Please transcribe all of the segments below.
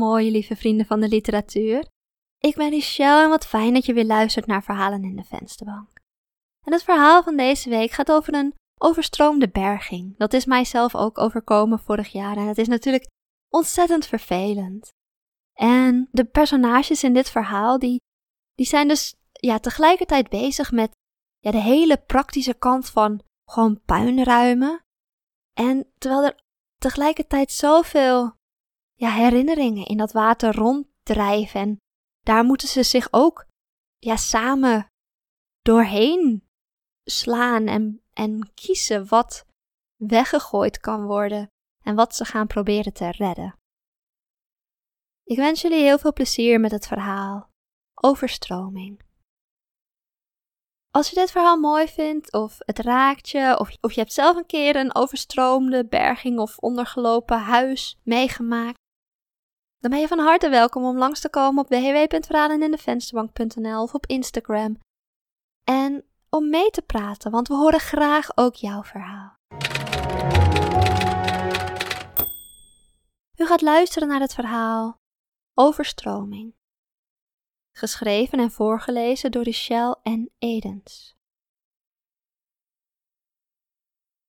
mooi, lieve vrienden van de literatuur. Ik ben Michelle en wat fijn dat je weer luistert naar Verhalen in de Vensterbank. En het verhaal van deze week gaat over een overstroomde berging. Dat is mijzelf ook overkomen vorig jaar en het is natuurlijk ontzettend vervelend. En de personages in dit verhaal, die, die zijn dus ja, tegelijkertijd bezig met ja, de hele praktische kant van gewoon puinruimen. En terwijl er tegelijkertijd zoveel ja, herinneringen in dat water ronddrijven. En daar moeten ze zich ook ja, samen doorheen slaan en, en kiezen wat weggegooid kan worden en wat ze gaan proberen te redden. Ik wens jullie heel veel plezier met het verhaal Overstroming. Als je dit verhaal mooi vindt, of het raakt je, of, of je hebt zelf een keer een overstroomde berging of ondergelopen huis meegemaakt, dan ben je van harte welkom om langs te komen op www.verhalenindevensterbank.nl of op Instagram. En om mee te praten, want we horen graag ook jouw verhaal. U gaat luisteren naar het verhaal Overstroming. Geschreven en voorgelezen door Michelle en Edens.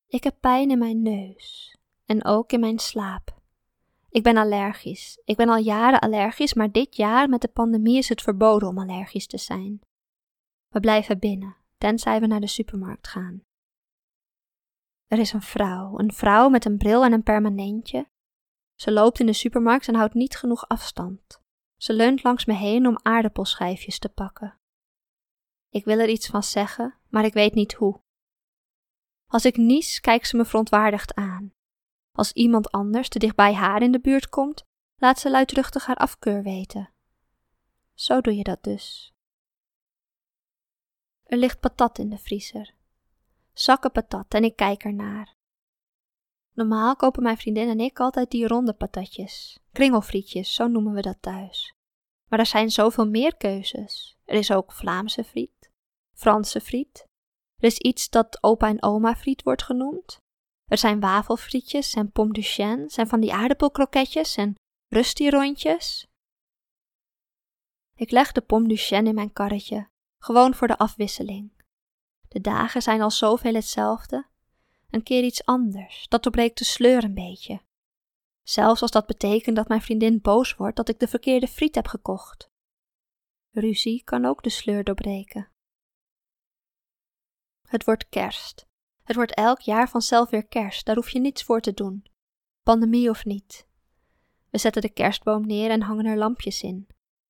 Ik heb pijn in mijn neus en ook in mijn slaap. Ik ben allergisch. Ik ben al jaren allergisch, maar dit jaar met de pandemie is het verboden om allergisch te zijn. We blijven binnen, tenzij we naar de supermarkt gaan. Er is een vrouw, een vrouw met een bril en een permanentje. Ze loopt in de supermarkt en houdt niet genoeg afstand. Ze leunt langs me heen om aardappelschijfjes te pakken. Ik wil er iets van zeggen, maar ik weet niet hoe. Als ik nies, kijkt ze me verontwaardigd aan. Als iemand anders te dicht bij haar in de buurt komt, laat ze luidruchtig haar afkeur weten. Zo doe je dat dus. Er ligt patat in de vriezer. Zakken patat en ik kijk ernaar. Normaal kopen mijn vriendin en ik altijd die ronde patatjes. Kringelfrietjes, zo noemen we dat thuis. Maar er zijn zoveel meer keuzes. Er is ook Vlaamse friet, Franse friet. Er is iets dat opa en oma friet wordt genoemd. Er zijn wafelfrietjes en pomme de zijn van die aardappelkroketjes en rusty-rondjes. Ik leg de pomme de in mijn karretje, gewoon voor de afwisseling. De dagen zijn al zoveel hetzelfde. Een keer iets anders, dat doorbreekt de sleur een beetje. Zelfs als dat betekent dat mijn vriendin boos wordt dat ik de verkeerde friet heb gekocht. Ruzie kan ook de sleur doorbreken. Het wordt kerst. Het wordt elk jaar vanzelf weer kerst, daar hoef je niets voor te doen. Pandemie of niet. We zetten de kerstboom neer en hangen er lampjes in.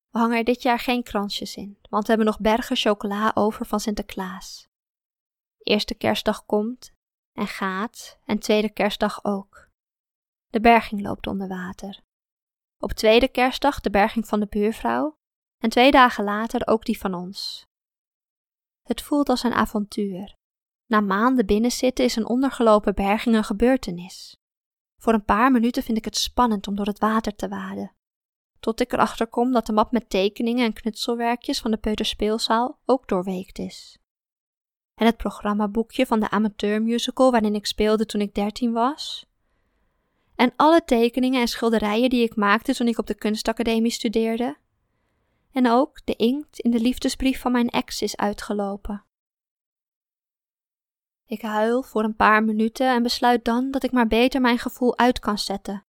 We hangen er dit jaar geen kransjes in, want we hebben nog bergen chocola over van Sinterklaas. Eerste kerstdag komt en gaat, en tweede kerstdag ook. De berging loopt onder water. Op tweede kerstdag de berging van de buurvrouw, en twee dagen later ook die van ons. Het voelt als een avontuur, na maanden binnenzitten is een ondergelopen berging een gebeurtenis. Voor een paar minuten vind ik het spannend om door het water te waden. Tot ik erachter kom dat de map met tekeningen en knutselwerkjes van de peuterspeelzaal ook doorweekt is. En het programmaboekje van de amateurmusical waarin ik speelde toen ik dertien was. En alle tekeningen en schilderijen die ik maakte toen ik op de kunstacademie studeerde. En ook de inkt in de liefdesbrief van mijn ex is uitgelopen. Ik huil voor een paar minuten en besluit dan dat ik maar beter mijn gevoel uit kan zetten.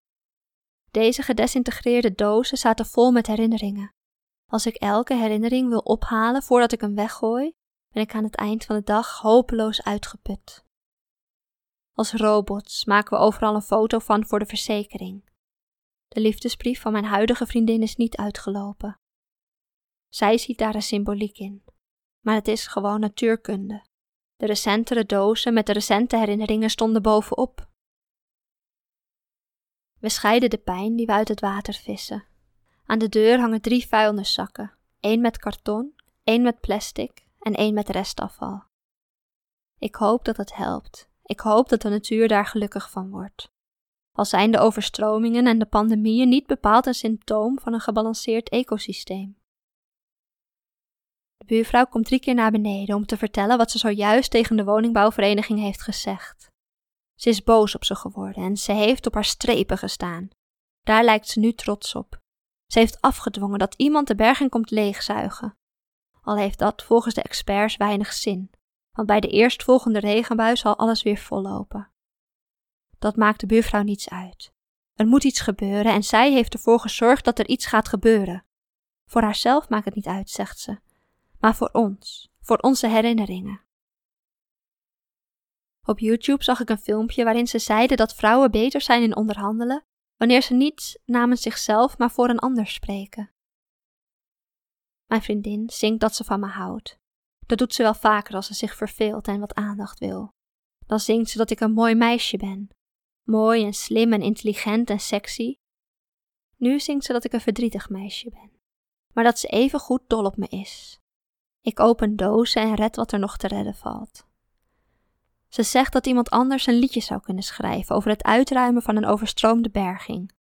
Deze gedesintegreerde dozen zaten vol met herinneringen. Als ik elke herinnering wil ophalen voordat ik hem weggooi, ben ik aan het eind van de dag hopeloos uitgeput. Als robots maken we overal een foto van voor de verzekering. De liefdesbrief van mijn huidige vriendin is niet uitgelopen. Zij ziet daar een symboliek in, maar het is gewoon natuurkunde. De recentere dozen met de recente herinneringen stonden bovenop. We scheiden de pijn die we uit het water vissen. Aan de deur hangen drie vuilniszakken: één met karton, één met plastic en één met restafval. Ik hoop dat het helpt. Ik hoop dat de natuur daar gelukkig van wordt. Al zijn de overstromingen en de pandemieën niet bepaald een symptoom van een gebalanceerd ecosysteem. De buurvrouw komt drie keer naar beneden om te vertellen wat ze zojuist tegen de woningbouwvereniging heeft gezegd. Ze is boos op ze geworden en ze heeft op haar strepen gestaan. Daar lijkt ze nu trots op. Ze heeft afgedwongen dat iemand de berging komt leegzuigen. Al heeft dat volgens de experts weinig zin, want bij de eerstvolgende regenbui zal alles weer vollopen. Dat maakt de buurvrouw niets uit. Er moet iets gebeuren en zij heeft ervoor gezorgd dat er iets gaat gebeuren. Voor haarzelf maakt het niet uit, zegt ze, maar voor ons, voor onze herinneringen. Op YouTube zag ik een filmpje waarin ze zeiden dat vrouwen beter zijn in onderhandelen wanneer ze niet namens zichzelf, maar voor een ander spreken. Mijn vriendin zingt dat ze van me houdt. Dat doet ze wel vaker als ze zich verveelt en wat aandacht wil. Dan zingt ze dat ik een mooi meisje ben. Mooi en slim en intelligent en sexy. Nu zingt ze dat ik een verdrietig meisje ben. Maar dat ze even goed dol op me is. Ik open dozen en red wat er nog te redden valt. Ze zegt dat iemand anders een liedje zou kunnen schrijven over het uitruimen van een overstroomde berging.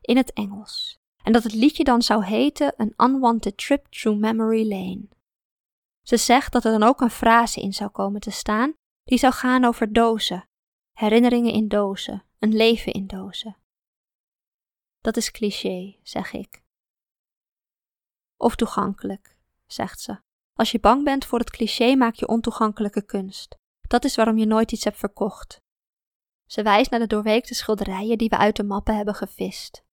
In het Engels. En dat het liedje dan zou heten An Unwanted Trip Through Memory Lane. Ze zegt dat er dan ook een frase in zou komen te staan die zou gaan over dozen, herinneringen in dozen, een leven in dozen. Dat is cliché, zeg ik. Of toegankelijk, zegt ze. Als je bang bent voor het cliché, maak je ontoegankelijke kunst. Dat is waarom je nooit iets hebt verkocht. Ze wijst naar de doorweekte schilderijen die we uit de mappen hebben gevist.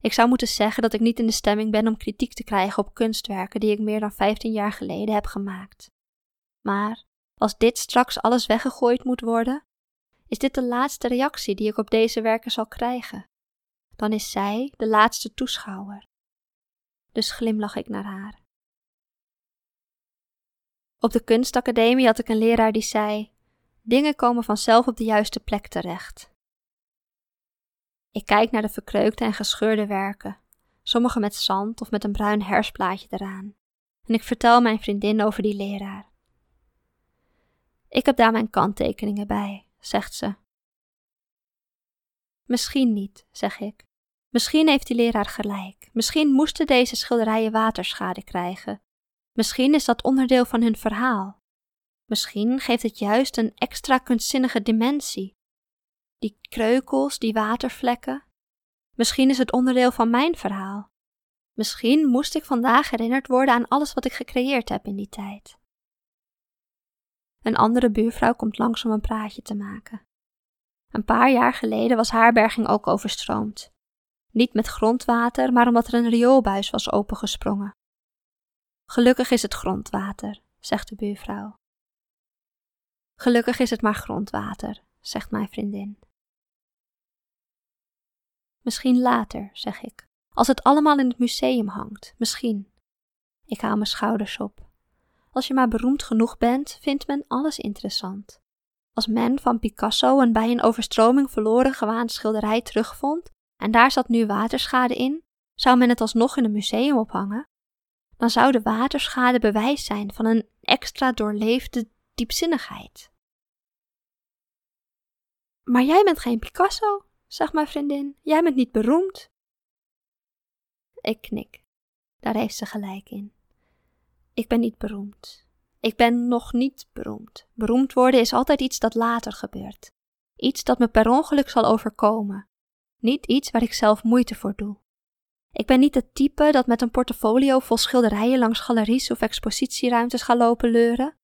Ik zou moeten zeggen dat ik niet in de stemming ben om kritiek te krijgen op kunstwerken die ik meer dan 15 jaar geleden heb gemaakt. Maar als dit straks alles weggegooid moet worden, is dit de laatste reactie die ik op deze werken zal krijgen. Dan is zij de laatste toeschouwer. Dus glimlach ik naar haar. Op de kunstacademie had ik een leraar die zei: Dingen komen vanzelf op de juiste plek terecht. Ik kijk naar de verkreukte en gescheurde werken, sommige met zand of met een bruin hersplaatje eraan, en ik vertel mijn vriendin over die leraar. Ik heb daar mijn kanttekeningen bij, zegt ze. Misschien niet, zeg ik. Misschien heeft die leraar gelijk. Misschien moesten deze schilderijen waterschade krijgen, Misschien is dat onderdeel van hun verhaal. Misschien geeft het juist een extra kunstzinnige dimensie. Die kreukels, die watervlekken. Misschien is het onderdeel van mijn verhaal. Misschien moest ik vandaag herinnerd worden aan alles wat ik gecreëerd heb in die tijd. Een andere buurvrouw komt langs om een praatje te maken. Een paar jaar geleden was haar berging ook overstroomd. Niet met grondwater, maar omdat er een rioolbuis was opengesprongen. Gelukkig is het grondwater, zegt de buurvrouw. Gelukkig is het maar grondwater, zegt mijn vriendin. Misschien later, zeg ik, als het allemaal in het museum hangt, misschien. Ik haal mijn schouders op. Als je maar beroemd genoeg bent, vindt men alles interessant. Als men van Picasso een bij een overstroming verloren gewaand schilderij terugvond en daar zat nu waterschade in, zou men het alsnog in een museum ophangen? Dan zou de waterschade bewijs zijn van een extra doorleefde diepzinnigheid. Maar jij bent geen Picasso, zegt mijn vriendin. Jij bent niet beroemd. Ik knik. Daar heeft ze gelijk in. Ik ben niet beroemd. Ik ben nog niet beroemd. Beroemd worden is altijd iets dat later gebeurt. Iets dat me per ongeluk zal overkomen. Niet iets waar ik zelf moeite voor doe. Ik ben niet het type dat met een portfolio vol schilderijen langs galeries of expositieruimtes gaat lopen leuren.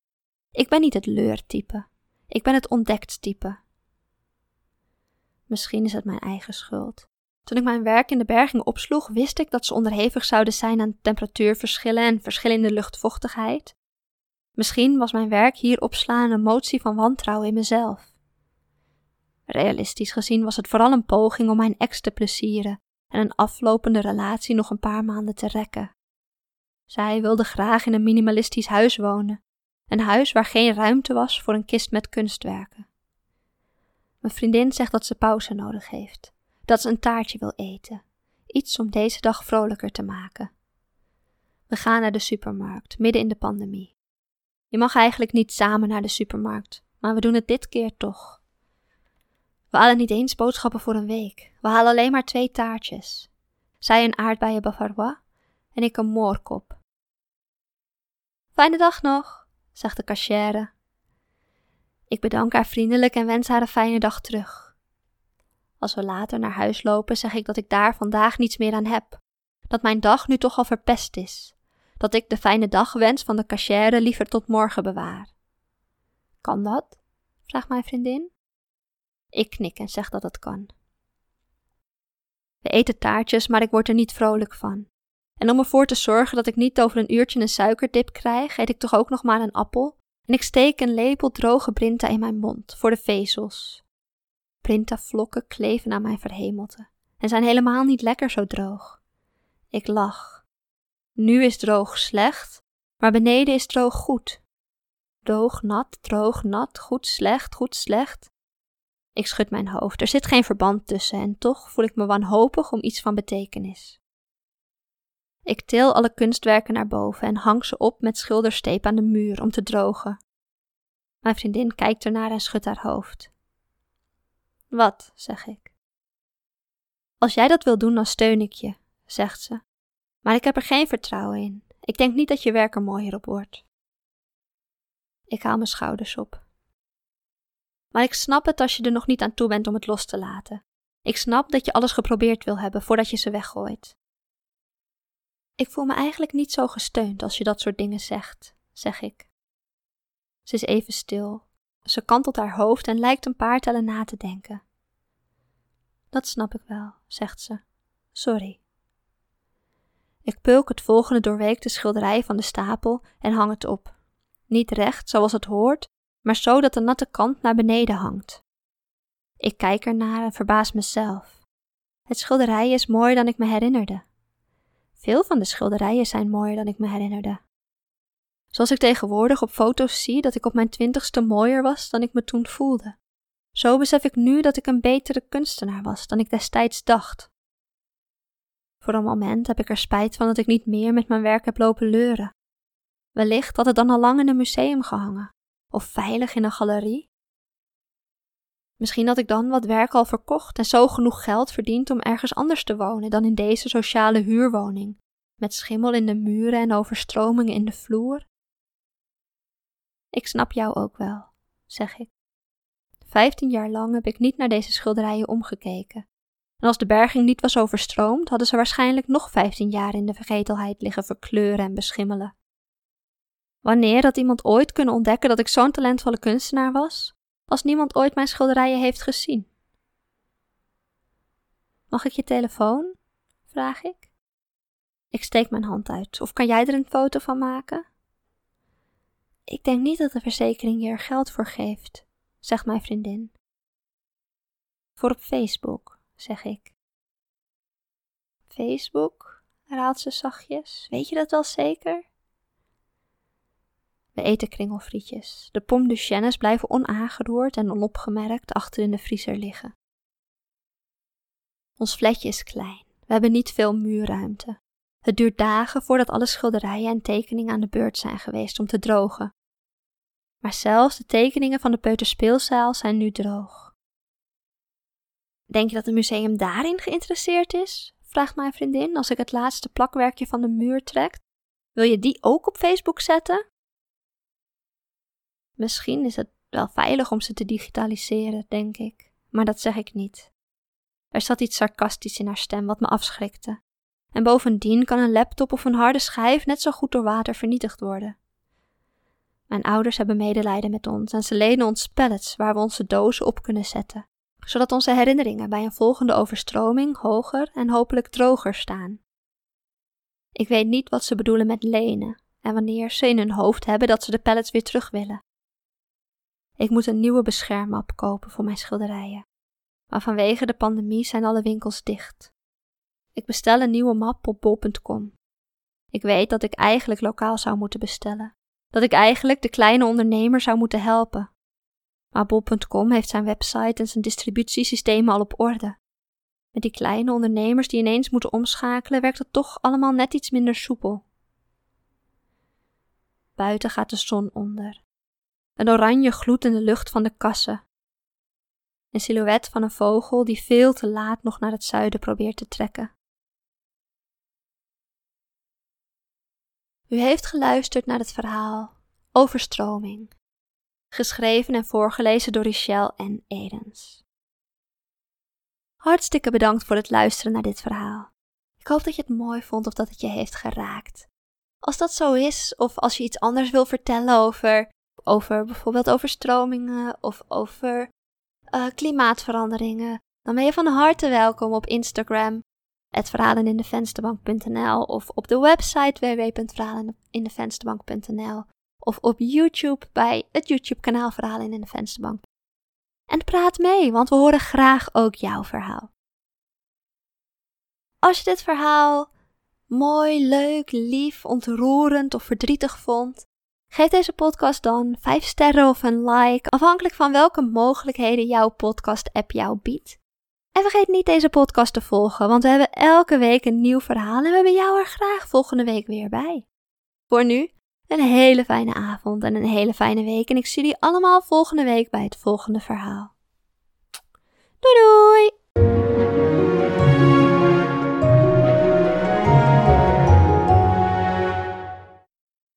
Ik ben niet het leurtype. Ik ben het ontdekt type. Misschien is het mijn eigen schuld. Toen ik mijn werk in de berging opsloeg, wist ik dat ze onderhevig zouden zijn aan temperatuurverschillen en verschillende luchtvochtigheid. Misschien was mijn werk hier opslaan een motie van wantrouwen in mezelf. Realistisch gezien was het vooral een poging om mijn ex te plezieren en een aflopende relatie nog een paar maanden te rekken. Zij wilde graag in een minimalistisch huis wonen, een huis waar geen ruimte was voor een kist met kunstwerken. Mijn vriendin zegt dat ze pauze nodig heeft, dat ze een taartje wil eten, iets om deze dag vrolijker te maken. We gaan naar de supermarkt, midden in de pandemie. Je mag eigenlijk niet samen naar de supermarkt, maar we doen het dit keer toch. We halen niet eens boodschappen voor een week. We halen alleen maar twee taartjes. Zij een aardbeien bavarois en ik een moorkop. Fijne dag nog, zegt de cachère. Ik bedank haar vriendelijk en wens haar een fijne dag terug. Als we later naar huis lopen, zeg ik dat ik daar vandaag niets meer aan heb. dat mijn dag nu toch al verpest is, dat ik de fijne dagwens van de cachère liever tot morgen bewaar. Kan dat? vraagt mijn vriendin. Ik knik en zeg dat het kan. We eten taartjes, maar ik word er niet vrolijk van. En om ervoor te zorgen dat ik niet over een uurtje een suikerdip krijg, eet ik toch ook nog maar een appel en ik steek een lepel droge brinta in mijn mond voor de vezels. Brinta-vlokken kleven aan mijn verhemelte en zijn helemaal niet lekker zo droog. Ik lach. Nu is droog slecht, maar beneden is droog goed. Droog, nat, droog, nat, goed, slecht, goed, slecht. Ik schud mijn hoofd. Er zit geen verband tussen en toch voel ik me wanhopig om iets van betekenis. Ik til alle kunstwerken naar boven en hang ze op met schildersteep aan de muur om te drogen. Mijn vriendin kijkt ernaar en schudt haar hoofd. Wat, zeg ik. Als jij dat wil doen, dan steun ik je, zegt ze. Maar ik heb er geen vertrouwen in. Ik denk niet dat je werk er mooier op wordt. Ik haal mijn schouders op. Maar ik snap het als je er nog niet aan toe bent om het los te laten. Ik snap dat je alles geprobeerd wil hebben voordat je ze weggooit. Ik voel me eigenlijk niet zo gesteund als je dat soort dingen zegt, zeg ik. Ze is even stil. Ze kantelt haar hoofd en lijkt een paar tellen na te denken. Dat snap ik wel, zegt ze. Sorry. Ik pulk het volgende doorweekte schilderij van de stapel en hang het op. Niet recht zoals het hoort, maar zo dat de natte kant naar beneden hangt. Ik kijk ernaar en verbaas mezelf. Het schilderij is mooier dan ik me herinnerde. Veel van de schilderijen zijn mooier dan ik me herinnerde. Zoals ik tegenwoordig op foto's zie dat ik op mijn twintigste mooier was dan ik me toen voelde. Zo besef ik nu dat ik een betere kunstenaar was dan ik destijds dacht. Voor een moment heb ik er spijt van dat ik niet meer met mijn werk heb lopen leuren. Wellicht had het dan al lang in een museum gehangen, of veilig in een galerie. Misschien had ik dan wat werk al verkocht en zo genoeg geld verdiend om ergens anders te wonen dan in deze sociale huurwoning, met schimmel in de muren en overstromingen in de vloer. Ik snap jou ook wel, zeg ik. Vijftien jaar lang heb ik niet naar deze schilderijen omgekeken. En als de berging niet was overstroomd, hadden ze waarschijnlijk nog vijftien jaar in de vergetelheid liggen verkleuren en beschimmelen. Wanneer had iemand ooit kunnen ontdekken dat ik zo'n talentvolle kunstenaar was, als niemand ooit mijn schilderijen heeft gezien? Mag ik je telefoon? vraag ik. Ik steek mijn hand uit. Of kan jij er een foto van maken? Ik denk niet dat de verzekering je er geld voor geeft, zegt mijn vriendin. Voor op Facebook, zeg ik. Facebook? herhaalt ze zachtjes. Weet je dat wel zeker? We eten kringelfrietjes. De pomme de chennes blijven onaangeroerd en onopgemerkt achter in de vriezer liggen. Ons flatje is klein. We hebben niet veel muurruimte. Het duurt dagen voordat alle schilderijen en tekeningen aan de beurt zijn geweest om te drogen. Maar zelfs de tekeningen van de peuterspeelzaal zijn nu droog. Denk je dat het museum daarin geïnteresseerd is? vraagt mijn vriendin als ik het laatste plakwerkje van de muur trek. Wil je die ook op Facebook zetten? Misschien is het wel veilig om ze te digitaliseren, denk ik, maar dat zeg ik niet. Er zat iets sarcastisch in haar stem wat me afschrikte. En bovendien kan een laptop of een harde schijf net zo goed door water vernietigd worden. Mijn ouders hebben medelijden met ons en ze lenen ons pallets waar we onze dozen op kunnen zetten, zodat onze herinneringen bij een volgende overstroming hoger en hopelijk droger staan. Ik weet niet wat ze bedoelen met lenen en wanneer ze in hun hoofd hebben dat ze de pallets weer terug willen. Ik moet een nieuwe beschermmap kopen voor mijn schilderijen, maar vanwege de pandemie zijn alle winkels dicht. Ik bestel een nieuwe map op bol.com. Ik weet dat ik eigenlijk lokaal zou moeten bestellen, dat ik eigenlijk de kleine ondernemer zou moeten helpen. Maar bol.com heeft zijn website en zijn distributiesystemen al op orde. Met die kleine ondernemers die ineens moeten omschakelen, werkt het toch allemaal net iets minder soepel. Buiten gaat de zon onder. Een oranje gloed in de lucht van de kassen. Een silhouet van een vogel die veel te laat nog naar het zuiden probeert te trekken. U heeft geluisterd naar het verhaal Overstroming, geschreven en voorgelezen door Richelle en Edens. Hartstikke bedankt voor het luisteren naar dit verhaal. Ik hoop dat je het mooi vond of dat het je heeft geraakt. Als dat zo is, of als je iets anders wil vertellen over, over bijvoorbeeld overstromingen of over uh, klimaatveranderingen, dan ben je van harte welkom op Instagram, verhalenindevensterbank.nl of op de website www.verhalenindevensterbank.nl of op YouTube bij het YouTube-kanaal Verhalen in de Vensterbank. En praat mee, want we horen graag ook jouw verhaal. Als je dit verhaal mooi, leuk, lief, ontroerend of verdrietig vond, Geef deze podcast dan 5 sterren of een like, afhankelijk van welke mogelijkheden jouw podcast-app jou biedt. En vergeet niet deze podcast te volgen, want we hebben elke week een nieuw verhaal en we hebben jou er graag volgende week weer bij. Voor nu, een hele fijne avond en een hele fijne week en ik zie jullie allemaal volgende week bij het volgende verhaal. Doei doei!